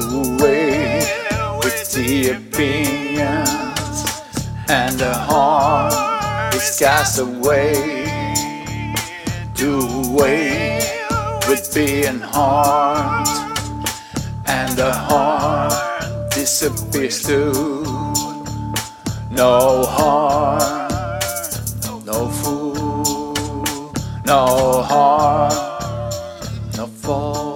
away with the opinions and the heart is cast away do away with being hard and the heart disappears too no heart no fool no heart no fool.